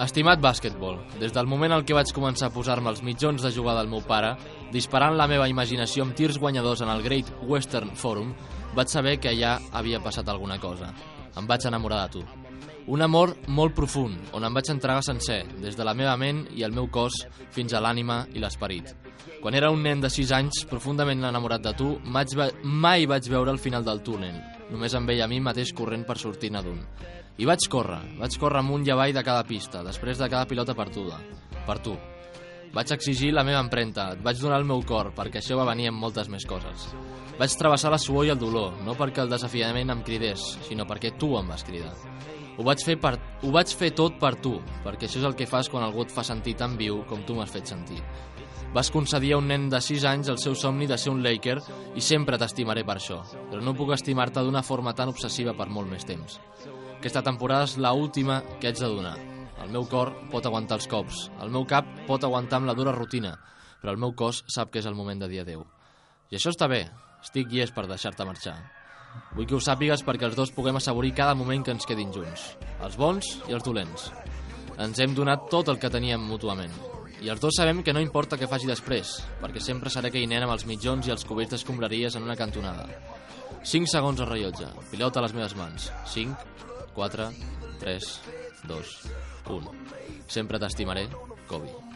Estimat bàsquetbol, des del moment en què vaig començar a posar-me els mitjons de jugar del meu pare, disparant la meva imaginació amb tirs guanyadors en el Great Western Forum, vaig saber que allà havia passat alguna cosa. Em vaig enamorar de tu. Un amor molt profund, on em vaig entregar sencer, des de la meva ment i el meu cos fins a l'ànima i l'esperit. Quan era un nen de 6 anys, profundament enamorat de tu, mai vaig veure el final del túnel. Només em veia a mi mateix corrent per sortir-ne d'un. I vaig córrer, vaig córrer amunt i avall de cada pista, després de cada pilota perduda. Per tu. Vaig exigir la meva empremta, et vaig donar el meu cor, perquè això va venir amb moltes més coses. Vaig travessar la suor i el dolor, no perquè el desafiament em cridés, sinó perquè tu em vas cridar. Ho vaig, fer per, ho vaig fer tot per tu, perquè això és el que fas quan algú et fa sentir tan viu com tu m'has fet sentir. Vas concedir a un nen de 6 anys el seu somni de ser un Laker i sempre t'estimaré per això, però no puc estimar-te d'una forma tan obsessiva per molt més temps. Aquesta temporada és la última que haig de donar. El meu cor pot aguantar els cops, el meu cap pot aguantar amb la dura rutina, però el meu cos sap que és el moment de dir adeu. I això està bé, estic llest per deixar-te marxar. Vull que ho sàpigues perquè els dos puguem assaborir cada moment que ens quedin junts, els bons i els dolents. Ens hem donat tot el que teníem mútuament. I els dos sabem que no importa què faci després, perquè sempre seré aquell nen amb els mitjons i els cubells d'escombraries en una cantonada. 5 segons al rellotge, pilota a les meves mans. 5, 4, 3, 2, 1. Sempre t'estimaré, Kobe.